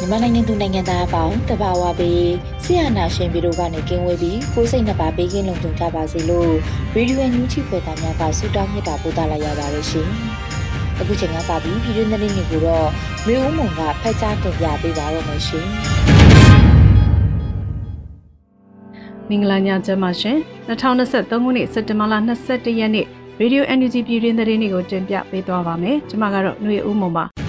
မြန်မာနိုင်ငံသူနိုင်ငံသားအပေါင်းတဘာဝပေးဆရာနာရှင်ပြီးတို့ကနေကင်းဝေးပြီးကိုစိတ်နှပါပေးကင်းလုံခြုံကြပါစေလို့ရေဒီယိုညူချီဖွယ်သားများကဆုတောင်းမြတ်တာပို့သလာရပါတယ်ရှင်။အခုချိန်ကစပြီးပြည်တွင်းသတင်းတွေကိုတော့မျိုးဦးမုံကဖတ်ကြားတင်ပြပေးပါတော့မယ်ရှင်။မင်္ဂလာညချမ်းပါရှင်2023ခုနှစ်စက်တင်ဘာလ22ရက်နေ့ရေဒီယို NUG ပြည်တွင်းသတင်းတွေကိုတင်ပြပေးသွားပါမယ်။ကျွန်မကတော့ຫນွေဦးမုံပါ။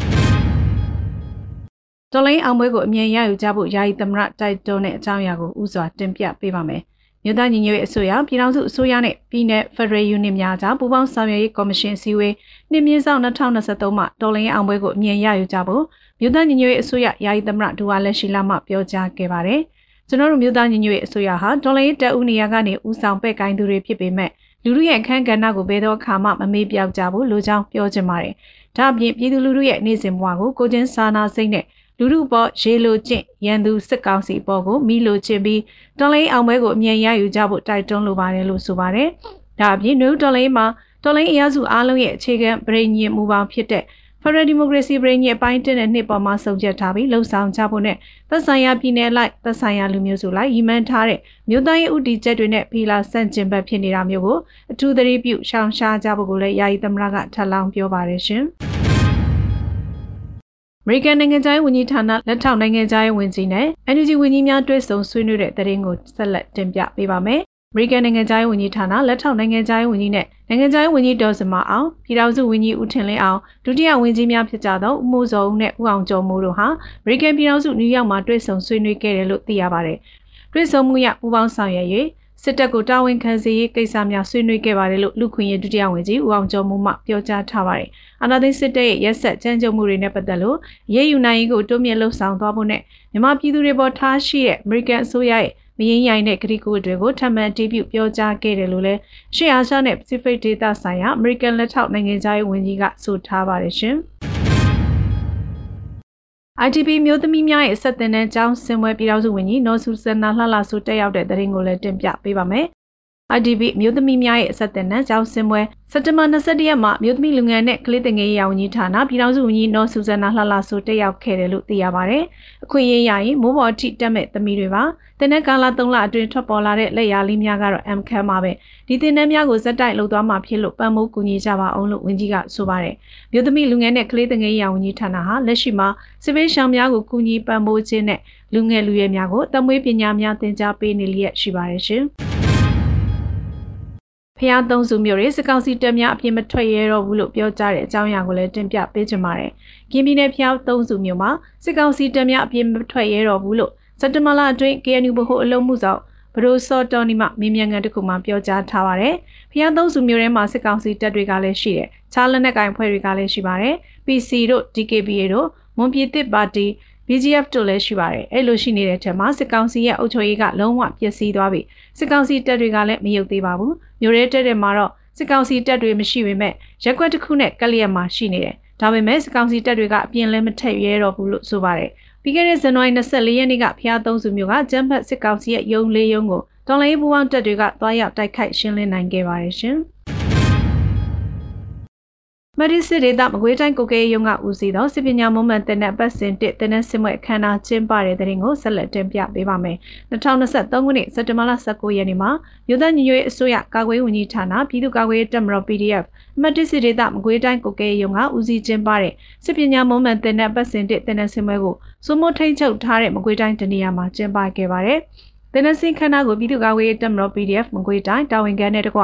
တော်လိုင်းအောင်ပွဲကိုအမြင်ရယူကြဖို့ယာယီသမရတိုက်တွန်းတဲ့အကြောင်းအရာကိုဥစွာတင်ပြပေးပါမယ်။မြို့သားညီညွတ်ရေးအစိုးရပြည်ထောင်စုအစိုးရနဲ့ပြည်내ဖက်ဒရယ်ယူနစ်များကြားပူးပေါင်းဆောင်ရွက်ရေးကော်မရှင်စည်းဝေးနှစ်မြင့်ဆောင်2023မှာတော်လိုင်းအောင်ပွဲကိုအမြင်ရယူကြဖို့မြို့သားညီညွတ်ရေးအစိုးရယာယီသမရဒူဝါလက်ရှိလာမှပြောကြားခဲ့ပါတယ်။ကျွန်တော်တို့မြို့သားညီညွတ်ရေးအစိုးရဟာတော်လိုင်းတပ်ဦးနေရာကနေဦးဆောင်ပဲ့ကိုင်းသူတွေဖြစ်ပေမဲ့လူလူရဲ့အခန်းကဏ္ဍကိုဘယ်တော့အခါမှမမေ့ပြောက်ကြဘူးလို့ကြောင်းပြောချင်ပါတယ်။ဒါ့အပြင်ပြည်သူလူထုရဲ့နေ့စဉ်ဘဝကိုကိုချင်းစာနာစိတ်နဲ့ လူထုပေါ်ရေလိုကျင့်ရန်သူစစ်ကောင်စီပေါ်ကိုမိလိုချင်ပြီးတော်လိုင်းအောင်ပွဲကိုအမြန်ရယူကြဖို့တိုက်တွန်းလိုပါတယ်လို့ဆိုပါတယ်။ဒါအပြင်နယူးတော်လိုင်းမှာတော်လိုင်းအရာစုအားလုံးရဲ့အခြေခံပြည်ညင်မူပေါင်းဖြစ်တဲ့ Federal Democracy ပြည်ညင်အပိုင်းတဲ့နှစ်ပေါ်မှာစုံချက်ထားပြီးလှုံ့ဆော်ကြဖို့နဲ့သက်ဆိုင်ရာပြည်နယ်လိုက်သက်ဆိုင်ရာလူမျိုးစုလိုက်ရည်မှန်းထားတဲ့မြို့သားရေးဥတီချက်တွေနဲ့ဖီလာဆန့်ကျင်ဘက်ဖြစ်နေတာမျိုးကိုအထူးသတိပြုရှောင်ရှားကြဖို့ကိုလည်းယာယီသမရကထပ်လောင်းပြောပါတယ်ရှင်။ အမေရိကန်နိုင်ငံသားဝန်ကြီးဌာနလက်ထောက်နိုင်ငံသားဝန်ကြီးနဲ့ NUG ဝန်ကြီးများတွေ့ဆုံဆွေးနွေးတဲ့တရင်ကိုဆက်လက်တင်ပြပေးပါမယ်။အမေရိကန်နိုင်ငံသားဝန်ကြီးဌာနလက်ထောက်နိုင်ငံသားဝန်ကြီးနဲ့နိုင်ငံသားဝန်ကြီးဒေါ်စမအောင်ပြည်ထောင်စုဝန်ကြီးဦးထင်လင်းအောင်ဒုတိယဝန်ကြီးများဖြစ်ကြသောဦးမိုးစောဦးနဲ့ဦးအောင်ကျော်မိုးတို့ဟာအမေရိကန်ပြည်ထောင်စုနယူးယောက်မှာတွေ့ဆုံဆွေးနွေးခဲ့တယ်လို့သိရပါတယ်။တွေ့ဆုံမှုရပူးပေါင်းဆောင်ရွက်ရေးစစ်တပ်ကိုတာဝန်ခံစေရေးကိစ္စများဆွေးနွေးခဲ့ပါတယ်လို့လူခွင့်ရေးဒုတိယဝန်ကြီးဦးအောင်ကျော်မိုးမှပြောကြားထားပါတယ်။ အာဏာသိမ်းစစ်တပ်ရဲ့ရက်ဆက်ကြမ်းကြုတ်မှုတွေနဲ့ပတ်သက်လို့ရေးယူနိုင်ရေးကိုတိုးမြင့်လှုံ့ဆော်သွားဖို့နဲ့မြန်မာပြည်သူတွေပေါ်ထားရှိတဲ့ American အစိုးရရဲ့မရင်ရိုင်တဲ့ကတိကူတွေကိုထပ်မံတီးပြုပြောကြားခဲ့တယ်လို့လည်းရှေ့အာရှနဲ့ Pacific Data ဆိုင်ရာ American လက်ထောက်နိုင်ငံသားရေးဝန်ကြီးကဆိုထားပါတယ်ရှင်။ ITP မျိုးသမီးများရဲ့ဆက်တင်တဲ့ကျောင်းစင်ပွဲပြည်ထောင်စုဝန်ကြီးနော်ဆူစနာလှလှဆူတက်ရောက်တဲ့တဲ့ရင်ကိုလည်းတင်ပြပေးပါမယ်။ ITP မျိုးသမီးများရဲ့ဆက်တင်တဲ့ကျောင်းစင်ပွဲစက်တင်ဘာ22ရက်မှာမျိုးသမီးလူငယ်နဲ့ကလေးငယ်ရေးရာဝန်ကြီးဌာနပြည်ထောင်စုဝန်ကြီးနော်ဆူစနာလှလှဆူတက်ရောက်ခဲ့တယ်လို့သိရပါတယ်။အခွင့်အရေးရရင်မိုးပေါ်ထိတက်မဲ့သမီးတွေပါ။တင်တဲ့ကာလ3လအတွင်းထွက်ပေါ်လာတဲ့လက်ရာလေးများကတော့ M ခမ်းပါပဲ။ဒီတင်တဲ့များကိုဇက်တိုက်လှုပ်သွားမှာဖြစ်လို့ပံ့ပိုးကူညီကြပါအောင်လို့ဝန်ကြီးကဆိုပါတယ်။မြို့သမီးလူငယ်နဲ့ကလေးငယ်ရာဝန်ကြီးဌာနဟာလက်ရှိမှာစစ်ဘေးရှောင်များကိုကူညီပံ့ပိုးခြင်းနဲ့လူငယ်လူရွယ်များကိုတမွေးပညာများသင်ကြားပေးနေလျက်ရှိပါတယ်ရှင်။ ဖျားသုံးစုမျိုးတွေစကောက်စီတက်များအပြင်းမထွက်ရတော့ဘူးလို့ပြောကြားတဲ့အကြောင်းအရာကိုလည်းတင်ပြပေးချင်ပါတယ်။ကင်းပြည်နယ်ဖျားသုံးစုမျိုးမှာစကောက်စီတက်များအပြင်းမထွက်ရတော့ဘူးလို့စက်တမလအတွင်း KNU ဘဟုအလုံးမှုဆောင်ဘရိုစောတော်နီမမင်းမြန်ကန်တခုမှပြောကြားထားပါတယ်။ဖျားသုံးစုမျိုးထဲမှာစစ်ကောင်စီတပ်တွေကလည်းရှိတယ်။ခြားလက်နက်ကင်ဖွဲ့တွေကလည်းရှိပါတယ်။ PC တို့ DKBA တို့မွန်ပြည်သစ်ပါတီ BGF တို့လည်းရှိပါတယ်။အဲ့လိုရှိနေတဲ့ထဲမှာစစ်ကောင်စီရဲ့အုပ်ချုပ်ရေးကလုံးဝပျက်စီးသွားပြီ။စစ်ကောင်စီတပ်တွေကလည်းမယုတ်သေးပါဘူး။ မျိုးရဲတက်တဲ့မှာတော့စစ်ကောင်စီတပ်တွေမရှိပေမဲ့ရက်ွက်တစ်ခုနဲ့ကလျက်မှာရှိနေတယ်။ဒါပေမဲ့စစ်ကောင်စီတပ်တွေကအပြင်းလဲမထက်ရဲတော့ဘူးလို့ဆိုပါတယ်ပြီးခဲ့တဲ့ဇန်နဝါရီ24ရက်နေ့ကဖျားသုံးစုမျိုးကဂျမ်ဘတ်စစ်ကောင်စီရဲ့ယုံလေးယုံကိုတော်လိုင်းပူပေါင်းတပ်တွေကတွားရောက်တိုက်ခိုက်ရှင်းလင်းနိုင်ခဲ့ပါတယ်ရှင်။ မမဒီစစ်ဒေသမကွေးတိုင်းကိုကဲရုံကဦးစီးသောစစ်ပညာမုံမှန်တင်တဲ့ပတ်စဉ်တစ်တင်တဲ့စစ်မွဲအခမ်းအနားကျင်းပတဲ့တဲ့ရင်ကိုဆက်လက်တင်ပြပေးပါမယ်။2023ခုနှစ်စက်တင်ဘာလ19ရက်နေ့မှာမြို့သားညီညွတ်ရေးအစိုးရကာကွယ်ဝန်ကြီးဌာနပြည်သူ့ကာကွယ်တပ်မတော် PDF မဒီစစ်ဒေသမကွေးတိုင်းကိုကဲရုံကဦးစီးကျင်းပတဲ့စစ်ပညာမုံမှန်တင်တဲ့ပတ်စဉ်တစ်တင်တဲ့စစ်မွဲကိုစိုးမိုးထိန်ချုပ်ထားတဲ့မကွေးတိုင်းတနေရာမှာကျင်းပခဲ့ပါတယ်။တင်တဲ့စင်ခန်းနာကိုပြည်သူ့ကာကွယ်တပ်မတော် PDF မကွေးတိုင်းတာဝန်ခံတဲ့တကွ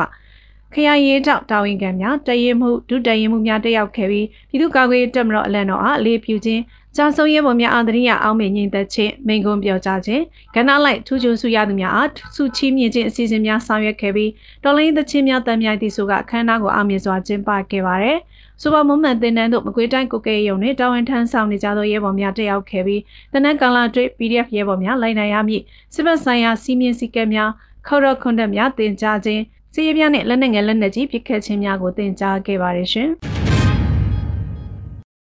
ခရိုင်ရေးတောက်တာဝန်ခံများတရင်မှုဒုတရင်မှုများတက်ရောက်ခဲ့ပြီးပြည်သူ့ကာကွယ်ရေးတပ်မတော်အလံတော်အားအလေးပြုခြင်းကြာဆုံးရဲပေါ်များအာသရိယအောင်မြင်ရင်သက်ခြင်းမိန်ကွန်းပြောကြားခြင်းကဏ္ဍလိုက်ထူးချွန်စုရသူများအားစုချီးမြှင့်ခြင်းအစီအစဉ်များဆောင်ရွက်ခဲ့ပြီးတော်လိုင်းသချင်းများတမ်းမြိုက်သည့်ဆိုကအခမ်းအနားကိုအောင်မြင်စွာကျင်းပခဲ့ပါတယ်။စူပါမွန်မန်တင်နန်းတို့မကွေးတိုင်းကိုကဲရုံနဲ့တာဝန်ထမ်းဆောင်နေကြသောရဲဘော်များတက်ရောက်ခဲ့ပြီးတနက်ကာလာတွေ့ PDF ရဲဘော်များလိုက်နိုင်ရမည့်စစ်ဘက်ဆိုင်ရာစီးမြင့်စည်းကမ်းများခေါ်ရခွန်တက်များတင်ကြားခြင်း စီးရဲများနဲ့လက်နက်ငယ်လက်နက်ကြီးပစ်ခတ်ခြင်းများကိုတင်ကြားခဲ့ပါတယ်ရှင်။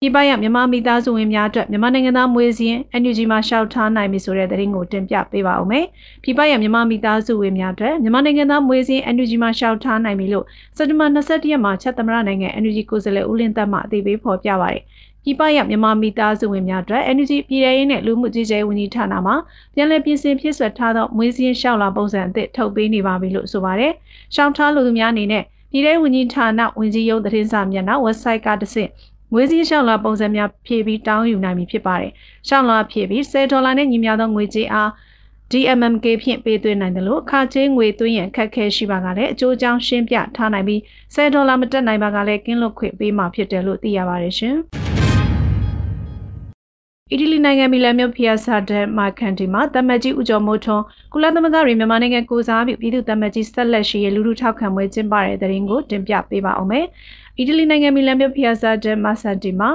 ဒီပိုင်းရမြန်မာမိသားစုဝင်များအတွက်မြန်မာနိုင်ငံသားမွေးစင်း NUG မှာရှောက်ထားနိုင်ပြီဆိုတဲ့သတင်းကိုတင်ပြပေးပါဦးမယ်။ဒီပိုင်းရမြန်မာမိသားစုဝင်များအတွက်မြန်မာနိုင်ငံသားမွေးစင်း NUG မှာရှောက်ထားနိုင်ပြီလို့စက်တင်ဘာ22ရက်မှာချက်သမရနိုင်ငံ NUG ကိုယ်စားလှယ်ဦးလင်းသက်မှအသိပေးဖော်ပြပါရယ်။ဒီပိုင်းရမြန်မာမိသားစုဝင်များအတွက် NUG ပြည်ထောင်ရေးနဲ့လူမှုကြီးကြပ်ဝန်ကြီးဌာနမှပြန်လည်ပြင်ဆင်ဖြည့်ဆွတ်ထားသောမွေးစင်းရှောက်လာပုံစံအသစ်ထုတ်ပေးနေပါပြီလို့ဆိုပါရယ်။ ရှောက်ထားလူသူများအနေနဲ့ပြည်ထောင်ဝန်ကြီးဌာနဝန်ကြီးရုံးသတင်းစာမျက်နှာ website ကတစ်ဆင့်ငွေစည်းရှောင်းလာပုံစံများဖြည့်ပြီးတောင်းယူနိုင်ပြီဖြစ်ပါတယ်။ရှောင်းလာဖြည့်ပြီး10ဒေါ်လာနဲ့ညီမျှသောငွေကြေးအား DMMK ဖြင့်ပေးသွင်းနိုင်တယ်လို့အခါချင်းငွေသွင်းရန်ခက်ခဲရှိပါကလည်းအကျိုးအကြောင်းရှင်းပြထားနိုင်ပြီး10ဒေါ်လာမတက်နိုင်ပါကလည်းကင်းလွတ်ခွင့်ပေးမှာဖြစ်တယ်လို့သိရပါတယ်ရှင်။ အီတလီနိုင်ငံမီလန်မြို့ဖီယာဆာဒက်မာကန်တီမှာတမတ်ကြီးဦးကျော်မိုးထွန်းကုလသမဂ္ဂရေမြန်မာနိုင်ငံကိုစားပြုပြည်သူတမတ်ကြီးဆက်လက်ရှိရဲ့လူလူထောက်ခံပွဲကျင်းပတဲ့တဲ့ရင်ကိုတင်ပြပေးပါအောင်မယ်။အီတလီနိုင်ငံမီလန်မြို့ဖီယာဆာဒက်မာဆန်တီမှာ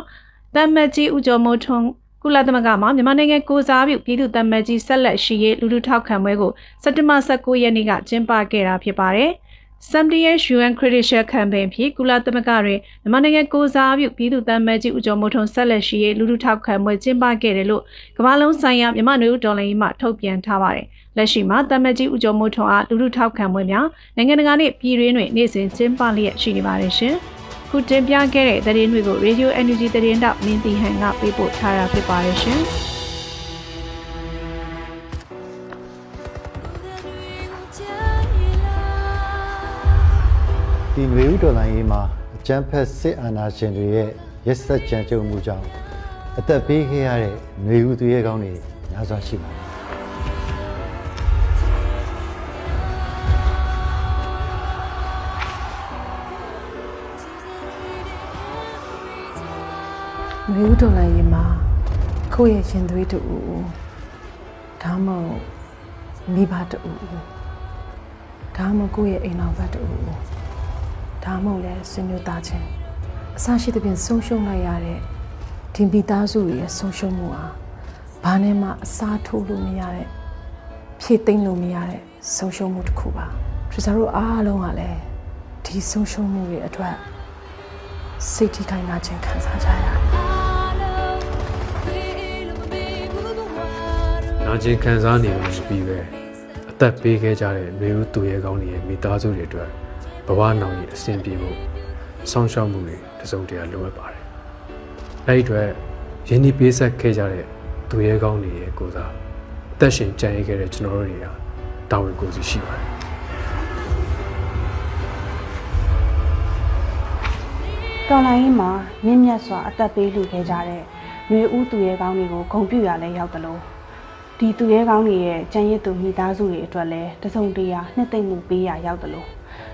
တမတ်ကြီးဦးကျော်မိုးထွန်းကုလသမဂ္ဂမှာမြန်မာနိုင်ငံကိုစားပြုပြည်သူတမတ်ကြီးဆက်လက်ရှိရဲ့လူလူထောက်ခံပွဲကိုစက်တင်ဘာ19ရက်နေ့ကကျင်းပခဲ့တာဖြစ်ပါတယ်။ SMDH UN Credential Campaign ဖြင့်ကုလသမဂ္ဂတွင်မြန်မာနိုင်ငံကိုစားပြုပြည်သူ့တမ်းမဲကြီးဦးကျော်မိုးထွန်းဆက်လက်ရှိရေးလူထုထောက်ခံပွဲကျင်းပခဲ့တယ်လို့ကမ္ဘာလုံးဆိုင်ရာမြန်မာနွေဦးဒေါ်လာရေးမှထုတ်ပြန်ထားပါတယ်။လက်ရှိမှာတမ်းမဲကြီးဦးကျော်မိုးထွန်းအားလူထုထောက်ခံပွဲများနိုင်ငံတကာနှင့်ပြည်တွင်းတွင်နေ့စဉ်ကျင်းပလျက်ရှိနေပါတယ်ရှင်။ခုတင်ပြခဲ့တဲ့သတင်းတွေကို Radio Energy သတင်းတောက်မင်းတီဟန်ကပေးပို့ထားတာဖြစ်ပါတယ်ရှင်။ ဒီຫນွေဥတော်လိုင်းရေးမှာအကျန်းဖက်စစ်အာဏာရှင်တွေရဲ့ရက်စက်ကြမ်းကြုတ်မှုကြောင့်အသက်ပေးခဲ့ရတဲ့ຫນွေဥသူရဲကောင်းတွေများစွာရှိပါတယ်မျိုးတော်လိုက်ရင်မှာကိုယ့်ရဲ့ရှင်သွေးတူဒါမှမဟုတ်မိဘတူဒါမှမဟုတ်ကိုယ့်ရဲ့အိမ်တော်ဘက်တူ ဒါမှမဟုတ်လဲဆွေမျိုးသားချင်းအစရှိသဖြင့်ဆုံးရှုံးလိုက်ရတဲ့ဒီမိသားစုရဲ့ဆုံးရှုံးမှုဟာဘာနဲ့မှအစားထိုးလို့မရတဲ့ဖြည့်သိမ့်လို့မရတဲ့ဆုံးရှုံးမှုတစ်ခုပါထရီဇာတို့အားလုံးကလည်းဒီဆုံးရှုံးမှုတွေအတွက်စိတ်ထိခိုက်နာခြင်းခံစားကြရတယ်နာကျင်ခံစားနေလို့ရှိပြီးပဲအသက်ပေးခဲ့ကြတဲ့မျိုးဦးသူရဲကောင်းတွေရဲ့မိသားစုတွေအတွက် ဘဝနောင်ရဲ့အဆင်ပြေဖို့စောင့်ရှောက်မှုတွေတစုံတရာလိုအပ်ပါတယ်။အဲဒီအတွက်ယင်းဒီပေးဆက်ခဲ့ကြတဲ့သူရဲကောင်းတွေရဲ့ကိုစားအသက်ရှင်ကြံ့ရခဲ့တဲ့ကျွန်တော်တို့တွေကတာဝန်ကိုယ်စီရှိပါတယ်။တော်လိုင်းမှာမြင့်မြတ်စွာအသက်ပေးလူခဲ့ကြတဲ့ຫນွေဦးသူရဲကောင်းတွေကိုဂုံပြူရလဲရောက်တယ်လို့ဒီသူရဲကောင်းတွေရဲ့ကြံရစ်သူမိသားစုတွေအတွက်လည်းတစုံတရာနှစ်သိမ့်မှုပေးရရောက်တယ်လို့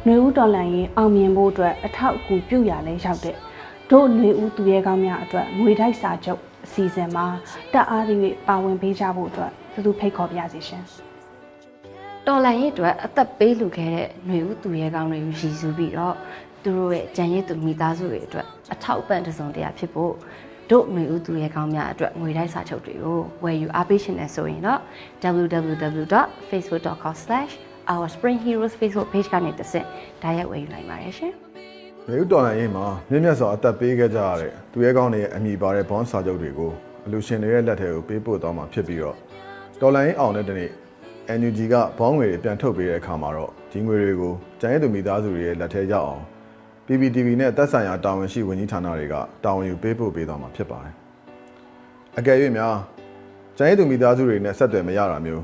နှွေဦးတော်လှန်ရေးအောင်မြင်ဖို့အတွက်အထောက်အကူပြုရလဲရောက်တဲ့တို့နှွေဦးသူရဲကောင်းများအတွက်ငွေတိုက်စာချုပ်အစီအစဉ်မှာတက်အားတွေပါဝင်ပေးကြဖို့အတွက်သူတို့ဖိတ်ခေါ်ပြစီရှင်တော်လှန်ရေးအတွက်အသက်ပေးလူခဲ့တဲ့နှွေဦးသူရဲကောင်းတွေကိုရည်စူးပြီးတော့သူတို့ရဲ့ကြံရည်သူမိသားစုတွေအတွက်အထောက်အပံ့တစုံတရာဖြစ်ဖို့တို့ငွေဦးသူရဲကောင်းများအတွက်ငွေတိုက်စာချုပ်တွေကိုဝယ်ယူအားပေးရှင်နေဆိုရင်တော့ www.facebook.com/ our spring heroes facebook page ကနေတစ်ဆင့်ဒါရိုက်ဝယ်ယူနိုင်ပါတယ်ရှင်။မြို့တော်လိုင်းရေးမှာမြင့်မြတ်စွာအသက်ပေးခဲ့ကြရတဲ့သူရဲကောင်းတွေရဲ့အမိပါတဲ့ဘွန်စာချုပ်တွေကိုအလူရှင်တွေရဲ့လက်ထဲကိုပေးပို့သွားမှာဖြစ်ပြီးတော့တော်လိုင်းအောင်တဲ့တနေ့ NUG ကဘောင်းငွေတွေပြန်ထုတ်ပေးတဲ့အခါမှာတော့ဒီငွေတွေကိုကျန်ရည်သူမိသားစုတွေရဲ့လက်ထဲရောက်အောင် PPTV နဲ့သက်ဆိုင်ရာတာဝန်ရှိဝန်ကြီးဌာနတွေကတာဝန်ယူပေးဖို့ပေးသွားမှာဖြစ်ပါတယ်။အကယ်၍များကျန်းရေးသူမိသားစုတွေနဲ့ဆက်သွယ်မရတာမျိုး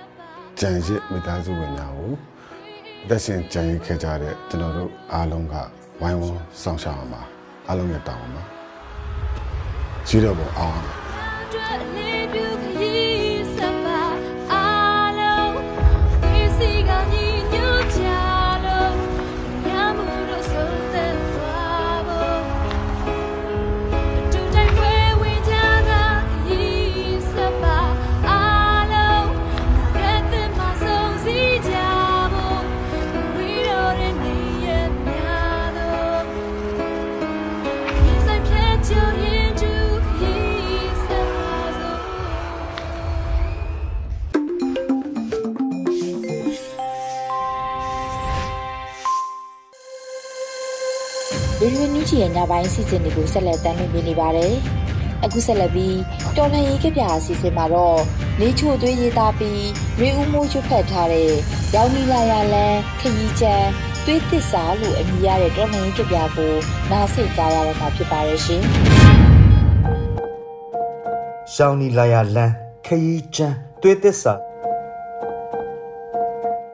ကြံရစ်မိသားစုဝင်များကိုသက်ရှင်ကြံရစ်ခဲ့ကြတဲ့ကျွန်တော်တို့အားလုံးကဝိုင်းဝန်းဆောင်ရှောက်အောင်ပါအားလုံးရဲ့တောင်းပါကြီးတော့ပေါ်အောင် ချီရဲ့ညပိုင်းစီစဉ်တွေကိုဆက်လက်တင်ပြနေပါတယ်။အခုဆက်လက်ပြီးတော်လှန်ရေးကြပြအစီအစဉ်မှာတော့နေချိုသွေးရေးသားပြီးရေဦးမိုးရွတ်ဖက်ထားတဲ့ရောင်နီလာရလန်းခရီးချမ်းသွေးသစ္စာလို့အမည်ရတဲ့တော်လှန်ရေးကြပြကိုနားဆင်ကြရတော့မှာဖြစ်ပါရဲ့ရှင်ရှောင်းနီလာယာလန်းခရီးချမ်းသွေးသစ္စာ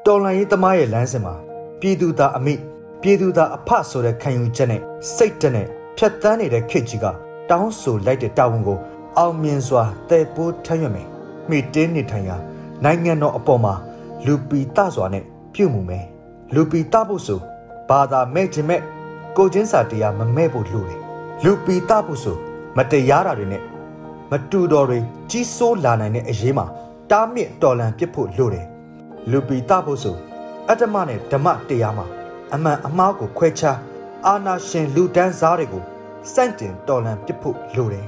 တော်လန်ရေးသမားရဲ့လမ်းစဉ်မှာပြည်သူသားအမိ ပြည်သူသားအဖဆိုတဲ့ခံယူချက်နဲ့စိတ်တနဲ့ဖြတ်တန်းနေတဲ့ခေတ်ကြီးကတောင်းဆိုလိုက်တဲ့တာဝန်ကို အောင်မြင်စွာတည်ပိုးထမ်းရွက်မယ်မိတင်းနေထိုင်ရာနိုင်ငံတော်အပေါ်မှာလူပီတစွာနဲ့ပြုမှုမယ်လူပီတဖို့ဆိုဘာသာမဲ့ခြင်းမဲ့ကိုချင်းစာတရားမမဲ့ဖို့လိုတယ်လူပီတဖို့ဆိုမတရားတာတွေနဲ့မတူတော်တွေကြီးစိုးလာနိုင်တဲ့အရေးမှာတားမြစ်တော်လန်ပစ်ဖို့လိုတယ်လူပီတဖို့ဆိုအတ္တမနဲ့ဓမ္မတရားမှာ အမှန်အမှားကိုခွဲခြားအာနာရှင်လူဒန်းစားတွေကိုစိုက်တင်တော်လန်ပစ်ဖို့လိုတယ်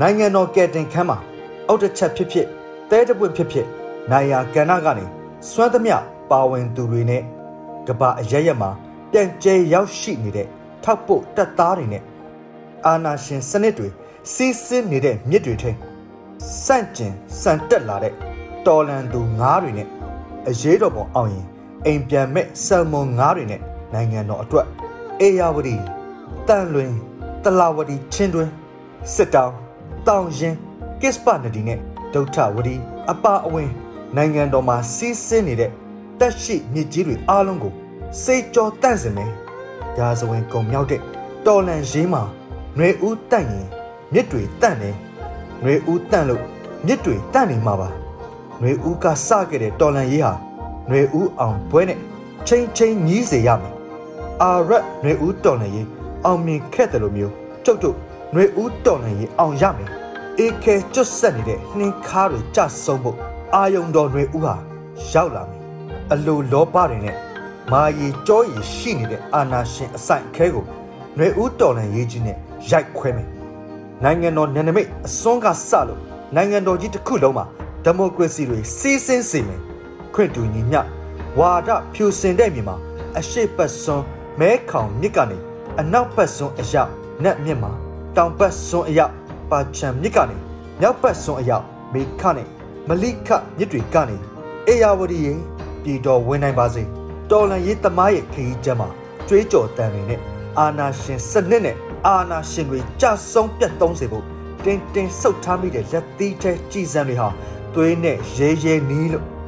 နိုင်ငံတော်ကယ်တင်ခန်းမှာအောက်တစ်ချက်ဖြစ်ဖြစ်တဲတပွင့်ဖြစ်ဖြစ်နိုင်ယာကဏ္ဍကနေစွမ်းသမျှပါဝင်သူတွေနဲ့ကပအရရက်မှာပြန်ကျဲရောက်ရှိနေတဲ့ထောက်ပို့တပ်သားတွေနဲ့အာနာရှင်စနစ်တွေစီးဆင်းနေတဲ့မြစ်တွေထဲစန့်ကျင်စံတက်လာတဲ့တော်လန်သူငါးတွေနဲ့အရေးတော်ပုံအောင်ရင် အိမ်ပြန်မဲ့ဆယ်မွန်ငါးတွေနဲ့နိုင်ငံတော်အတွက်အေယာဝတီတန်လွင်တလာဝတီချင်းတွင်စစ်တောင်းတောင်ရင်ကစ္စပနဒီနဲ့ဒုဋ္ဌဝတီအပအဝင်နိုင်ငံတော်မှာစီးဆင်းနေတဲ့တက်ရှိမြစ်ကြီးတွေအားလုံးကိုစေကြောတန့်စင်မယ်ရာဇဝင်ကုံမြောက်တဲ့တော်လန်ရေးမှာຫນွေဦးတန့်ရင်မြစ်တွေတန့်တယ်ຫນွေဦးတန့်လို့မြစ်တွေတန့်နေမှာပါຫນွေဦးကစခဲ့တဲ့တော်လန်ရေးဟာ ຫນွေဦးအောင်ပွဲနဲ့ချင်းချင်းညီးစေရမယ်အာရက်ຫນွေဦးတော်လန်ရေးအောင်မြင်ခဲ့တယ်လို့မျိုးကျုပ်တို့ຫນွေဦးတော်လန်ရေးအောင်ရမယ်အေခဲကျွတ်ဆက်နေတဲ့နှင်းခါတွေကြဆုံးဖို့အာယုံတော်ຫນွေဦးဟာရောက်လာမယ်အလိုလောဘတွေနဲ့မာရီကြောရီရှိနေတဲ့အာနာရှင်အဆိုင်အခဲကိုຫນွေဦးတော်လန်ရေးကြီးနဲ့ရိုက်ခွဲမယ်နိုင်ငံတော်နယ်နိမိတ်အစွန်းကစလို့နိုင်ငံတော်ကြီးတစ်ခုလုံးမှာဒီမိုကရေစီတွေစီးဆင်းစေမယ် ခွင့်တူညီမျှဝါဒဖြူစင်တဲ့မြေမှာအရှိတ်ပတ်စွန်းမဲခေါင်မြစ်ကနေအနောက်ပတ်စွန်းအရောက်နက်မြစ်မှာတောင်ပတ်စွန်းအရောက်ပါချံမြစ်ကနေမြောက်ပတ်စွန်းအရောက်မေခနဲ့မလိခမြစ်တွေကနေအေယာဝတီရဲ့ပြည်တော်ဝင်နိုင်ပါစေတော်လန်ရေးသမားရဲ့ခရီးကျမ်းမှာကြွေးကြော်တန်တွေနဲ့အာနာရှင်စနစ်နဲ့အာနာရှင်တွေကြဆုံးပြတ်သုံးစေဖို့တင်းတင်းဆုတ်ထားမိတဲ့လက်သီးထဲကြည်စံတွေဟာသွေးနဲ့ရဲရဲနီးလို့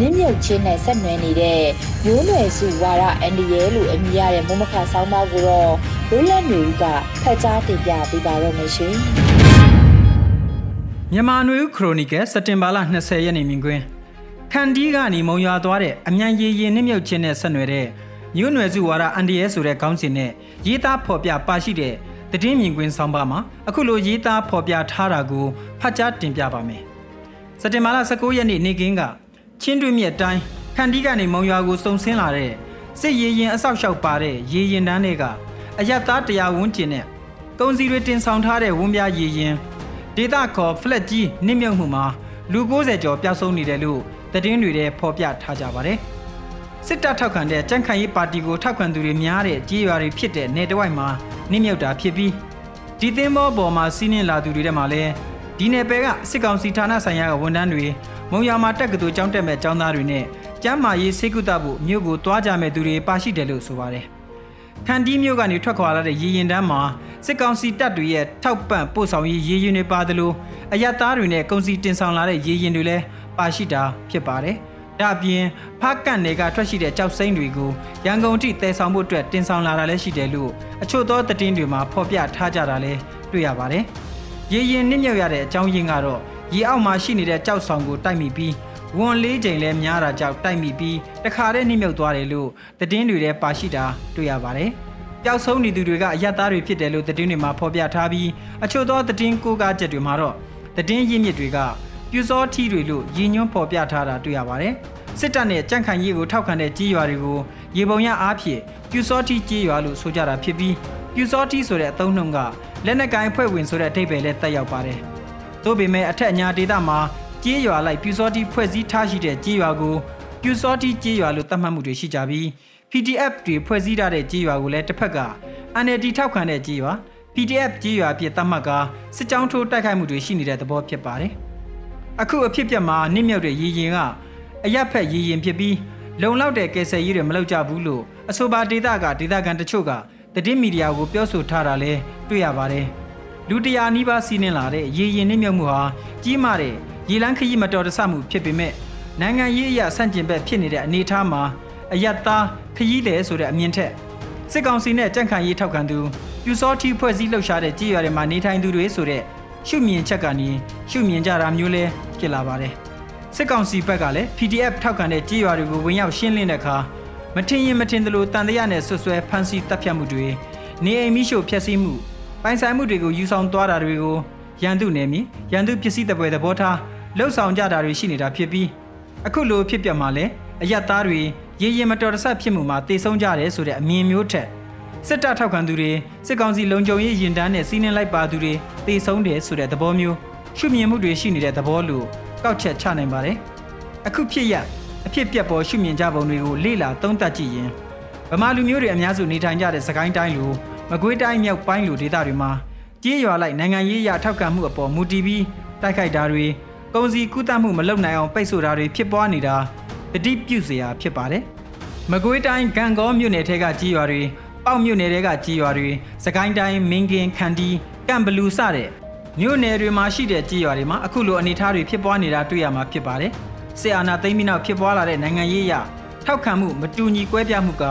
နင်းမြုပ်ချင်းနဲ့ဆက်နွယ်နေတဲ့မျိုးနွယ်စုဝါရအန်ဒီရဲလို့အမည်ရတဲ့မုံမခဆောင်းပါးကိုတော့လွတ်လပ်နေဦးကဖတ်ကြားတင်ပြပေးပါတော့မရှင်မြန်မာနွေဦးခရိုနီကယ်စက်တင်ဘာလ20ရက်နေ့မြင်ကွင်းခန်ဒီကနေမုံရွာသွားတဲ့အမြန်ရည်ရင်နစ်မြုပ်ချင်းနဲ့ဆက်နွယ်တဲ့မျိုးနွယ်စုဝါရအန်ဒီရဲဆိုတဲ့ခေါင်းစဉ်နဲ့ရေးသားဖော်ပြပါရှိတဲ့တည်င်းမြင်ကွင်းဆောင်ပါမှာအခုလိုရေးသားဖော်ပြထားတာကိုဖတ်ကြားတင်ပြပါမယ်စက်တင်ဘာလ19ရက်နေ့နေ့ကင်းက ချင်းတွင်းမြက်တိုင်းခန်ဒီကနေမုံရွာကိုစုံဆင်းလာတဲ့စစ်ရေးရင်အဆောက်အအုံပါတဲ့ရေရင်တန်းတွေကအယက်သားတရားဝန်းကျင်နဲ့ကုံစီတွေတင်ဆောင်ထားတဲ့ဝန်းပြရေရင်ဒေတာခေါ်ဖလက်ကြီးနစ်မြုပ်မှုမှာလူ90ကျော်ပျောက်ဆုံးနေတယ်လို့သတင်းတွေထဲဖော်ပြထားကြပါတယ်စစ်တပ်ထောက်ခံတဲ့ကြံ့ခိုင်ရေးပါတီကိုထောက်ခံသူတွေများတဲ့ကြေးရွာတွေဖြစ်တဲ့နေတဝိုက်မှာနစ်မြုပ်တာဖြစ်ပြီးဒီသင်းဘောပေါ်မှာစီးနင်းလာသူတွေထဲမှာလည်းဒီနယ်ပယ်ကစစ်ကောင်စီဌာနဆိုင်ရာကဝန်ထမ်းတွေ မုံရွာမှာတက်ကတူကျောင်းတက်မဲ့ကျောင်းသားတွေနဲ့ကျမ်းမာရေးစေကုသဖို့မြို့ကိုတွားကြမဲ့သူတွေပါရှိတယ်လို့ဆိုပါတယ်။ခန်ဒီမြို့ကနေထွက်ခွာလာတဲ့ရေရင်တန်းမှာစစ်ကောင်စီတပ်တွေရဲ့ထောက်ပံ့ပို့ဆောင်ရေးရေရင်တွေပါတယ်လို့အရသားတွေနဲ့ကုန်စီတင်ဆောင်လာတဲ့ရေရင်တွေလည်းပါရှိတာဖြစ်ပါတယ်။ဒါအပြင်ဖားကန့်တွေကထွက်ရှိတဲ့ကြောက်စိမ့်တွေကိုရန်ကုန်ထိတည်ဆောင်ဖို့အတွက်တင်ဆောင်လာတာလည်းရှိတယ်လို့အချို့သောသတင်းတွေမှာဖော်ပြထားကြတာလည်းတွေ့ရပါတယ်။ရေရင်နစ်မြုပ်ရတဲ့အကြောင်းရင်းကတော့ ရေအောက်မှာရှိနေတဲ့ကြောက်ဆောင်ကိုတိုက်မိပြီးဝန်လေးချိန်လဲများတာကြောင့်တိုက်မိပြီးတခါတည်းနှိမ့်မြုပ်သွားတယ်လို့သတင်းတွေထဲပါရှိတာတွေ့ရပါတယ်။ပျောက်ဆုံးနေသူတွေကအရက်သားတွေဖြစ်တယ်လို့သတင်းတွေမှာဖော်ပြထားပြီးအချို့သောသတင်းကိုးကားချက်တွေမှာတော့သတင်းရင်းမြစ်တွေကပြူစောထီတွေလို့ရည်ညွှန်းဖော်ပြထားတာတွေ့ရပါတယ်။စစ်တပ်နဲ့ကြန့်ခိုင်ရေးကိုထောက်ခံတဲ့ကြီးရွာတွေကိုရေပုံရအားဖြင့်ပြူစောထီကြီးရွာလို့ဆိုကြတာဖြစ်ပြီးပြူစောထီဆိုတဲ့အသုံးနှုန်းကလက်နက်ကိုင်ဖွဲ့ဝင်ဆိုတဲ့အဓိပ္ပာယ်နဲ့တက်ရောက်ပါတယ်။ သို့ပေမဲ့အထက်အညာဒေသမှာကြေးရွာလိုက်ပြူစောတိဖွဲ့စည်းထားရှိတဲ့ကြေးရွာကိုပြူစောတိကြေးရွာလို့သတ်မှတ်မှုတွေရှိကြပြီး PDF တွေဖွဲ့စည်းထားတဲ့ကြေးရွာကိုလည်းတစ်ဖက်က NLD ထောက်ခံတဲ့ကြေးရွာ PDF ကြေးရွာဖြစ်သတ်မှတ်ကစစ်ကြောင်းထိုးတိုက်ခိုက်မှုတွေရှိနေတဲ့သဘောဖြစ်ပါတယ်။အခုအဖြစ်ပြက်မှာနစ်မြုပ်တဲ့ရည်ရင်ကအရက်ဖက်ရည်ရင်ဖြစ်ပြီးလုံလောက်တဲ့ကယ်ဆယ်ရေးတွေမလုပ်ကြဘူးလို့အဆိုပါဒေတာကဒေတာကန်တချို့ကသတင်းမီဒီယာကိုပြောဆိုထားတာလည်းတွေ့ရပါတယ်။ လူတရာနီးပါးစီးနှင်လာတဲ့ရည်ရင်နစ်မြုပ်မှုဟာကြီးမားတဲ့ရေလန်းခရီးမတော်တဆမှုဖြစ်ပေမဲ့နိုင်ငံရေးအရာဆန့်ကျင်ဘက်ဖြစ်နေတဲ့အနေအထားမှာအယက်သားခရီးတယ်ဆိုတဲ့အမြင်ထက်စစ်ကောင်စီနဲ့ကြန့်ခိုင်ရေးထောက်ခံသူပြူစောတိဖွဲ့စည်းလှုပ်ရှားတဲ့ကြေးရွာတွေမှာနေထိုင်သူတွေဆိုတဲ့ရှုမြင်ချက်ကနေရှုမြင်ကြတာမျိုးလဲဖြစ်လာပါတယ်စစ်ကောင်စီဘက်ကလည်း PDF ထောက်ခံတဲ့ကြေးရွာတွေကိုဝင်ရောက်ရှင်းလင်းတဲ့အခါမထင်ရင်မထင်သလိုတန်တရားနဲ့ဆွဆွဲဖမ်းဆီးတပ်ဖြတ်မှုတွေနေအိမ်မိရှို့ဖျက်ဆီးမှု ပိုင်ဆိုင်မှုတွေကိုယူဆောင်သွားတာတွေကိုရန်သူနယ်မြေရန်သူပစ္စည်းတပွဲသဘောထားလှုပ်ဆောင်ကြတာတွေရှိနေတာဖြစ်ပြီးအခုလိုဖြစ်ပျက်မှာလဲအယက်သားတွေရေရင်မတော်တဆဖြစ်မှုမှာတေဆုံးကြတယ်ဆိုတဲ့အမြင်မျိုးထက်စစ်တပ်ထောက်ခံသူတွေစစ်ကောင်စီလုံခြုံရေးရင်တန်းနဲ့စီးနှင်းလိုက်ပါသူတွေတေဆုံးတယ်ဆိုတဲ့သဘောမျိုးရှုမြင်မှုတွေရှိနေတဲ့သဘောလို့ကောက်ချက်ချနိုင်ပါတယ်အခုဖြစ်ရအဖြစ်ပြက်ပေါ်ရှုမြင်ကြပုံတွေကိုလေ့လာသုံးသပ်ကြည့်ရင်ဗမာလူမျိုးတွေအများစုနေထိုင်ကြတဲ့စကိုင်းတိုင်းလို မကွေးတိုင်းမြောက်ပိုင်းလိုဒေသတွေမှာကြေးရွာလိုက်နိုင်ငံရေးအရထောက်ခံမှုအပေါ်မူတည်ပြီးတိုက်ခိုက်တာတွေကုန်စည်ကူးသန်းမှုမလုပ်နိုင်အောင်ပိတ်ဆို့တာတွေဖြစ်ပွားနေတာတတိပြုစရာဖြစ်ပါတယ်။မကွေးတိုင်းကံကောမြို့နယ်ထဲကကြီးရွာတွေပေါက်မြို့နယ်ထဲကကြီးရွာတွေစကိုင်းတိုင်းမင်းကင်ခန္တီကံဘလူစတဲ့မြို့နယ်တွေမှာရှိတဲ့ကြီးရွာတွေမှာအခုလိုအနေအထားတွေဖြစ်ပွားနေတာတွေ့ရမှာဖြစ်ပါတယ်။ဆီအာနာသိမ်းပြီးနောက်ဖြစ်ပွားလာတဲ့နိုင်ငံရေးအရထောက်ခံမှုမတူညီကွဲပြားမှုက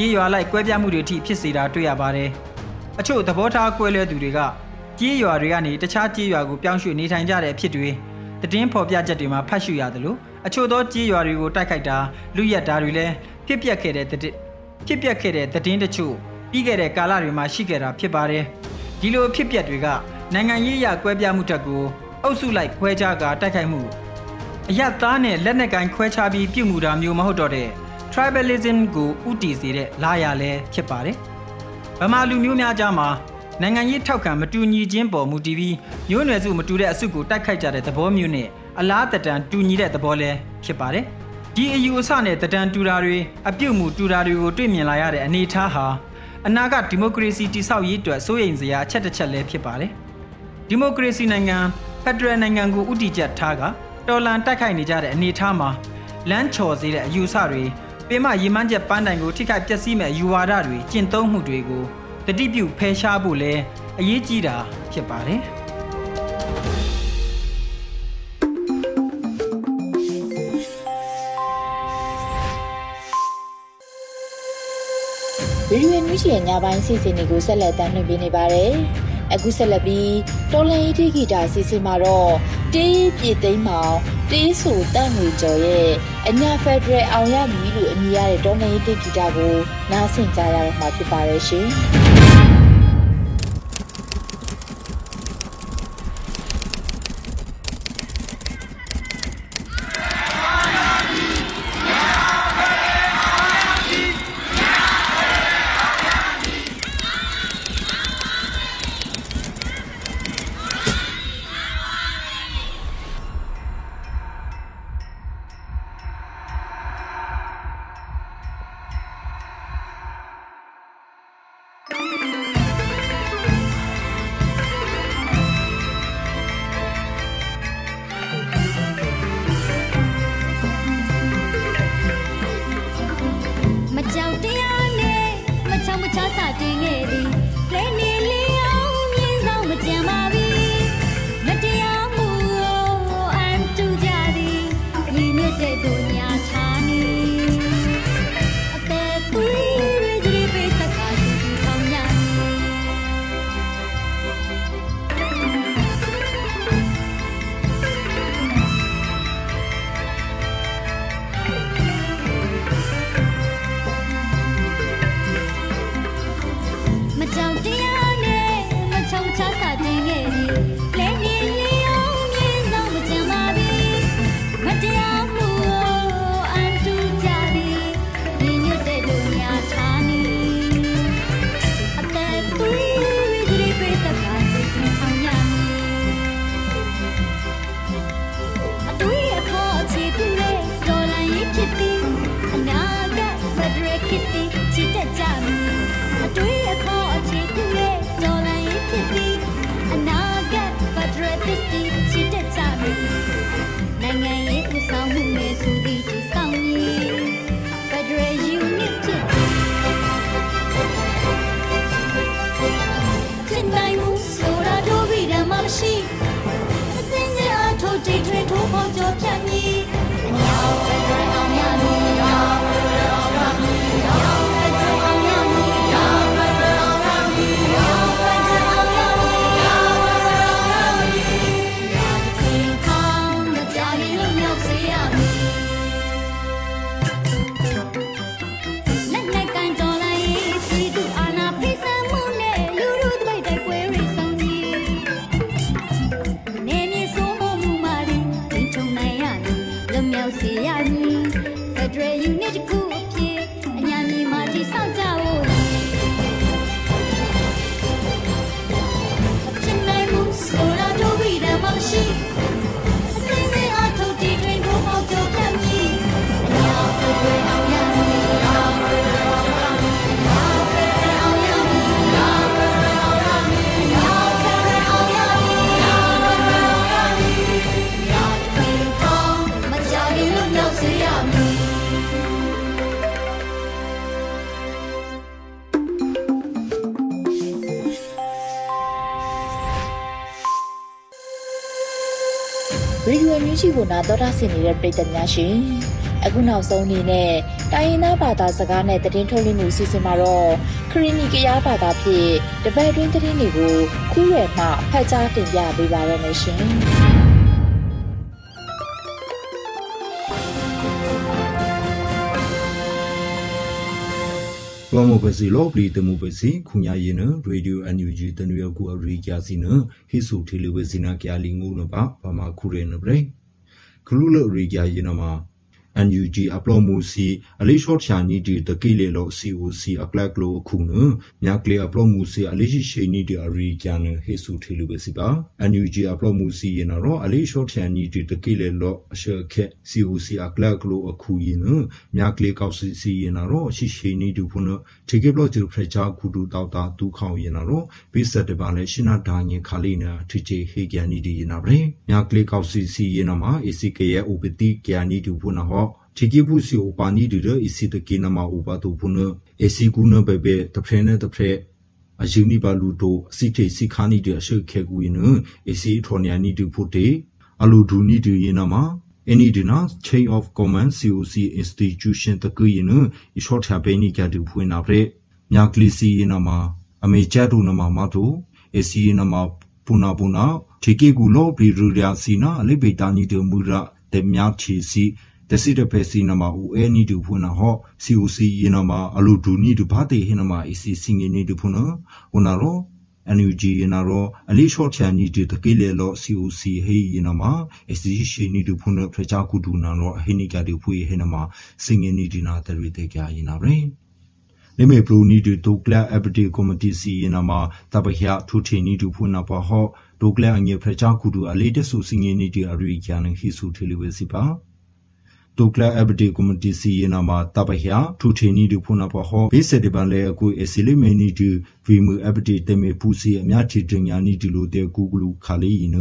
ကြီးရွာလိုက်ကွဲပြားမှုတွေအထိဖြစ်စေတာတွေ့ရပါတယ်။အချို့သဘောထားကွဲလွဲသူတွေကကြီးရွာတွေကနေတခြားကြီးရွာကိုပြောင်းရွှေ့နေထိုင်ကြတဲ့အဖြစ်တွေတည်င်းဖော်ပြချက်တွေမှာဖတ်ရှုရတယ်လို့အချို့သောကြေးရွာတွေကိုတိုက်ခိုက်တာလူရက်တာတွေလည်းဖြစ်ပျက်ခဲ့တဲ့ဖြစ်ပျက်ခဲ့တဲ့တည်င်းတချို့ပြီးခဲ့တဲ့ကာလတွေမှာရှိခဲ့တာဖြစ်ပါတယ်ဒီလိုဖြစ်ပျက်တွေကနိုင်ငံရေးအရကွဲပြားမှုတက်ကိုအုပ်စုလိုက်ခွဲခြားကတိုက်ခိုက်မှုအယက်သားနဲ့လက်နက်ကင်ခွဲခြားပြီးပြုမှုတာမျိုးမဟုတ်တော့တဲ့ tribalism ကိုဥတီစေတဲ့လာရလဲဖြစ်ပါတယ်ဗမာလူမျိုးများကြားမှာနိုင်ငံရေးထောက်ခံမတူညီခြင်းပေါ်မူတည်ပြီးမျိုးနွယ်စုမတူတဲ့အစုကိုတိုက်ခိုက်ကြတဲ့သဘောမျိုးနဲ့အလားတတန်တူညီတဲ့သဘောလည်းဖြစ်ပါတယ်။ဒီအယူအဆနဲ့တတန်တူတာတွေအပြုတ်မှုတူတာတွေကိုတွေ့မြင်လာရတဲ့အနေအထားဟာအနာဂတ်ဒီမိုကရေစီတည်ဆောက်ရေးအတွက်စိုးရိမ်စရာအချက်တစ်ချက်လည်းဖြစ်ပါတယ်။ဒီမိုကရေစီနိုင်ငံဖက်ဒရယ်နိုင်ငံကိုဥတီချက်ထားကတော်လန်တိုက်ခိုက်နေကြတဲ့အနေအထားမှာလမ်းချော်စေတဲ့အယူအဆတွေ ပင်မရေမန်းချက်ပန်းတိုင်ကိုထိခိုက်ပျက်စီးမဲ့ယူဝါဒတွေကျင့်သုံးမှုတွေကိုတတိပြုဖယ်ရှားဖို့လဲအရေးကြီးတာဖြစ်ပါတယ်ရေရွေးနွေးချီညပိုင်းစီစဉ်တွေကိုဆက်လက်တင်ပြနေပါတယ်။အခုဆက်လက်ပြီးတော်လန်ရေးတိဂီတာစီစဉ်မှာတော့တေးပြည့်သိမ်းမောင် တေးဆူတန့်ငွေကျော်ရဲ့အညာဖက်ဒရယ်အောင်ရမည်လို့အမည်ရတဲ့တော်လန်ရီတီဂီတာကိုနားဆင်ကြရတော့မှာဖြစ်ပါတယ်ရှင်။ ရေဒီယိုမြူးချီကို 就。 နာတော်တာဆင်နေတဲ့ပရိသတ်များရှင်အခုနောက်ဆုံးအနေနဲ့တိုင်းရင်းသားဘာသာစကားနဲ့သတင်းထုတ်လွှင့်မှုစီစဉ်မှာတော့ခရီနီကရားဘာသာဖြင့်တပတ်တွင်းသတင်းတွေကိုခူးရယ်မှဖတ်ကြားတင်ပြပေးပါရမရှင်လောမပစီလောပလီတမှုပစီခုညာရင်နရေဒီယိုအန်ယူဂျီတနွေကူအရိကျစီနဟိဆူထီလူဝစီနာကျာလီငုနပါပမာခုရဲနဘရေ ခလူလရိကျရင်နမှာ NUG အပလောမှုစီအလေးရှော့ချာနီဒီတကိလေလော COC အကလကလိုခုနမြကလေအပလောမှုစီအလေးရှိရှိနီဒီအရီကျန်ဟေဆူထေလူပဲစီပါ NUG အပလောမှုစီရနာရောအလေးရှော့ချာနီဒီတကိလေလောအရှေခက် COC အကလကလိုအခုရင်မြကလေကောက်စီစီရနာရောရှိရှိနီဒီဖုနထေကေဘလောဂျူဖရချာခုဒူတောက်တာဒူခေါင်ရနာရောပိစတပါလေရှနာဒါငင်ခါလိနာထိချေဟေကျန်နီဒီရနာဗရေမြကလေကောက်စီစီရနာမှာ ACK ရဲ့ OPT ကျန်နီဒီဖုနဟော chiki bu si o pani de de isi de ke na ma o ba to bu ne esi gu ne be be de phre ne de phre a yu ni ba lu do si te si kha ni de a shu khe gu yin ne esi thro nya ni de pu te a lu du ni de yin na ma any dina chain of command coc institution တကူ yin ne i short ha be ni kya du phu na phre မြကလီစီနမှာအမေချတ်တို့နမှာမတို့အစီနမှာပူနာပူနာထေကေကူလောဘီရူရာစီနာအလိဘေတာနီတမူရာတေမြာချီစီ တစီတပဲစီနမှာဦးအဲနီတူဖွနာဟောစီဦးစီယနမှာအလူဒူနီတူဘာတေဟနမှာအစီစင်ငနေတူဖွနာဝနာရော NUG ယနာရောအလေးရှော့ချန်နီတူတကိလေလော COC ဟေးယနာမှာ SC ရှိနီတူဖွနာဖချာကူဒူနာရောအဟိနိကတူဖွေဟေနမှာစင်ငနေဒီနာတရီတေကြယနာရေလေမေပလူနီတူတိုကလာအပတီကော်မတီစီယနာမှာတပဟျာထူထီနီတူဖွနာပဟောတိုကလာအငေဖချာကူဒူအလေးတဆူစင်ငနေဒီအရီကျန်ဟိဆူထေလီဝစီပါ တုကလာအဘဒီကွန်မတီစီယနာမှာတပဟျာထူထီနီဒူဖုနာပဟောဘေးစတေပန်လေအကူအစီလီမေနီဒူဗီမူအဘဒီတေမေပူစီအမြချီတင်ညာနီဒီလိုတေကူဂလူခါလီန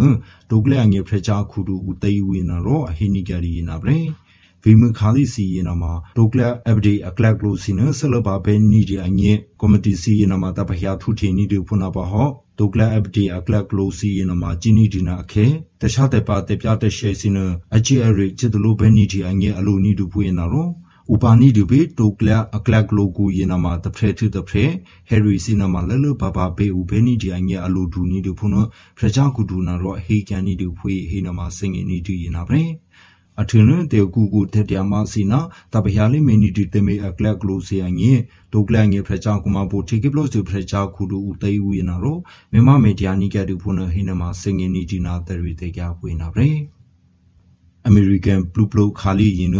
တုကလာငေဖရချာခုဒူဦးတေဝီနာရောအဟိနီဂရီနာဗရေ ဗီမခါလီစီယနာမှာဒိုကလအဘဒီအကလကလိုစီနဆလဘာဘဲနီဒီအငေကော်မတီစီယနာမှာတပဟျာထူထီနီဒူဖုနာပဟောဒိုကလအဘဒီအကလကလိုစီယနာမှာဂျီနီဒီနာအခဲတခြားတဲ့ပါတဲ့ပြတဲ့ရှေစီနအဂျီအရီချစ်တလိုဘဲနီဒီအငေအလိုနီဒူဖွေနာရောဥပနိဒုဘေတိုကလအကလကလိုကူယနာမှာတဖရဲထတဖရဲဟယ်ရီစီနာမှာလလဘဘဘေဥဘဲနီဒီအငေအလိုဒူနီဒူဖုနဖရချာကူဒူနာရောဟေကန်နီဒူဖွေဟေနာမှာစင်ငနီဒီယနာဗရဲ အထင်းတေကူကူတက်တျာမစီနာတပဟယာလိမီနီတီတမေအကလကလိုစီအငေဒုကလငေဖရချာကူမဘူတီကိပလို့စီဖရချာကူဒူတေဝီနာရောမြမမေဒီယာနီကတူဖုနဟိနမစင်ငနီဒီနာတရီတေကြပွေနာဗရေအမေရိကန်ဘလူးဘလူးခါလီယင်းန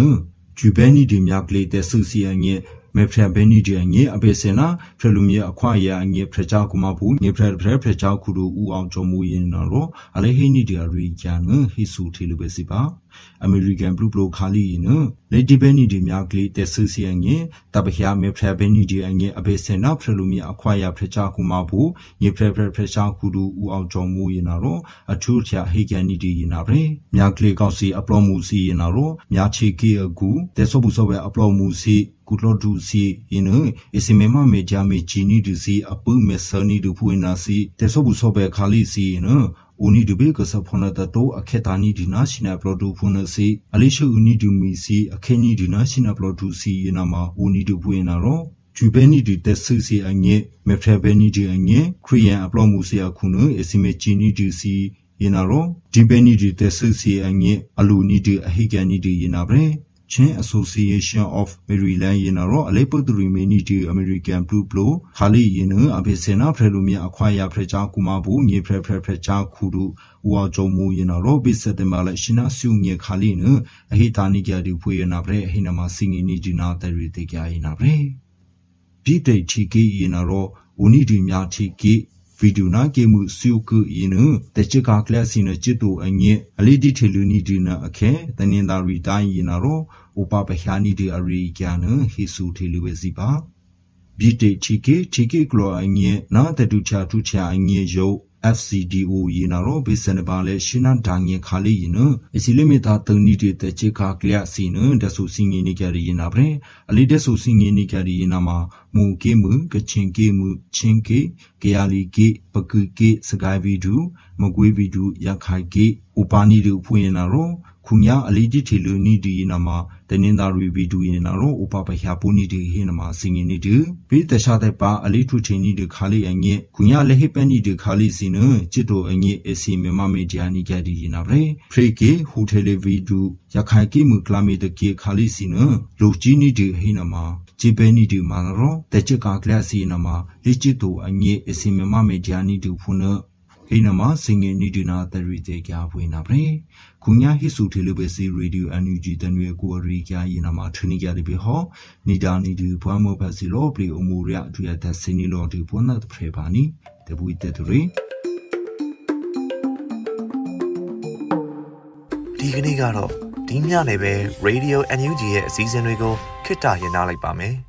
ဂျူဘဲနီဒီမြကလေးတဲ့ဆူစီအငေမေဖရဘဲနီဒီငေအပေစနာဖရလူမီအခွာရငေဖရချာကူမဘူငေဖရဖရဖရချာကူဒူဦးအောင်ချုံမူရင်နော်အလေဟိနီဒီရီကျန်ဟိဆူထီလူပဲစီပါ အမေရိကန်ဘလူးဘလိုခါလီနလေဒီဘဲနီဒီများကလေးတက်ဆူစီအငေတပခ ्या မေဖရဘဲနီဒီအငေအဘေစင်နာဖရလူမီအခွာရဖရချာကူမဘူငေဖရဖရဖရချာကူဒူဦးအောင်ချုံမူရင်နော်အထူးချာဟိကန်နီဒီရင်နာပဲများကလေးကောက်စီအပလောမှုစီရင်နော်များချီကီအကူတက်ဆော့ဘူးဆော့ပဲအပလောမှုစီကုလောဒူစီယင်းအစီမေမမေဂျာမေဂျီနီဒူစီအပူမေဆနီဒူဖူနာစီတက်ဆော့ဘူးဆော့ပဲခါလီစီယင်းဦးနီ ဒူဘေကဆဖနတတိုအခေတာနီဒီနာရှိနာပရိုဒူဖုန်စီအလေးရှူဦးနီဒူမီစီအခေနီဒီနာရှိနာပရိုဒူစီယနာမဦးနီဒူဖွေနာရောဂျူဘဲနီဒီတက်ဆူစီအငဲမေဖရဘဲနီဒီအငဲခရီးယန်အပလောမှုစီအခုနအစီမေဂျီနီဒီစီယ နာရောဒီဘဲနီဒီတက်ဆူစီအငဲအလူနီဒီအဟိကန်နီဒီယနာဗရေ Chin Association of Maryland ရင်တော့အလေးပုတ်သူရီမီနီတီ American Blue Blow ခါလီရင်နအဘေစင်နာဖရလူမြအခွာရဖရချာကူမဘူးညေဖရဖရဖရချာခူဒူဦးအောင်ကြုံမူရင်တော့ဘိစတဲ့မှာလဲရှင်နာစုငေခါလီနအဟိတာနိကြတူဖွေရနာဗရေအဟိနမစင်ငီနီဒီနာတရီတေကြရင်နာဗရေဒီတေချီကီရင်တော့ဦးနီဒီမြာချီကီ ဗီဒီယိုနာကေမှုစီယုကူယင်းတချကာကလစီနချစ်တူအငဲအလီဒီထေလူနီဒီနာအခဲတနင်္သာရီတိုင်းယနာရောဥပပဟာနီဒီအရီကျန်ဟိဆူထေလူဝဲစီပါဘီတေချီကေချီကေကလောအငဲနာတတူချာတူချာအငဲယုတ် FCDO ယနာရောဘိစနပါလေရှနာဒါငင်ခါလီယနအစီလမီတာတနီတီတချေခါကလျစီနဒဆူစင်းငီနီကြရီယနာဗရေအလီဒဆူစင်းငီနီကြရီယနာမှာမူကေမှုက ခုညာအလီဒီတီလူနီဒီနာမတနင်္သာရီဗီဒူရင်နာရောဥပပဟျာပူနီဒီဟိနမစင်ငနီဒီဘိတရှာတဲ့ပါအလီထုချင်းနီဒီခါလီအငိခုညာလဟိပန်နီဒီခါလီစင်နချစ်တိုအငိအစီမမမေဒီယာနီကြဒီရင်နာဗရေဖရီကေဟူထဲလီဗီဒူရခိုင်ကေမူကလာမီတကေခါလီစင်နလူချီနီဒီဟိနမဂျေဘဲနီဒီမာရောတချစ်ကာကလစီနမလိချစ်တိုအငိအစီမမမေဒီယာနီဒီဖုန်ဟိနမစင်ငနီဒီနာတရီတေကြဝင်နာဗရေ ခုညာဟိစုထေလဘစီရေဒီယိုအန်ယူဂျီတန်ရွေကိုရီကြယနာမထနီကြရပြီဟောနီတာနီဒီဘွားမောဖစီလောပလီအမှုရအထူရတဲ့စနီလောဒီပွန်နတ်ဖရေပါနီတပူတက်တရီဒီကနေ့ကတော့ဒီညနေပဲ Radio NUG ရဲ့အစည်းအဝေးကိုခਿੱတရနာလိုက်ပါမယ်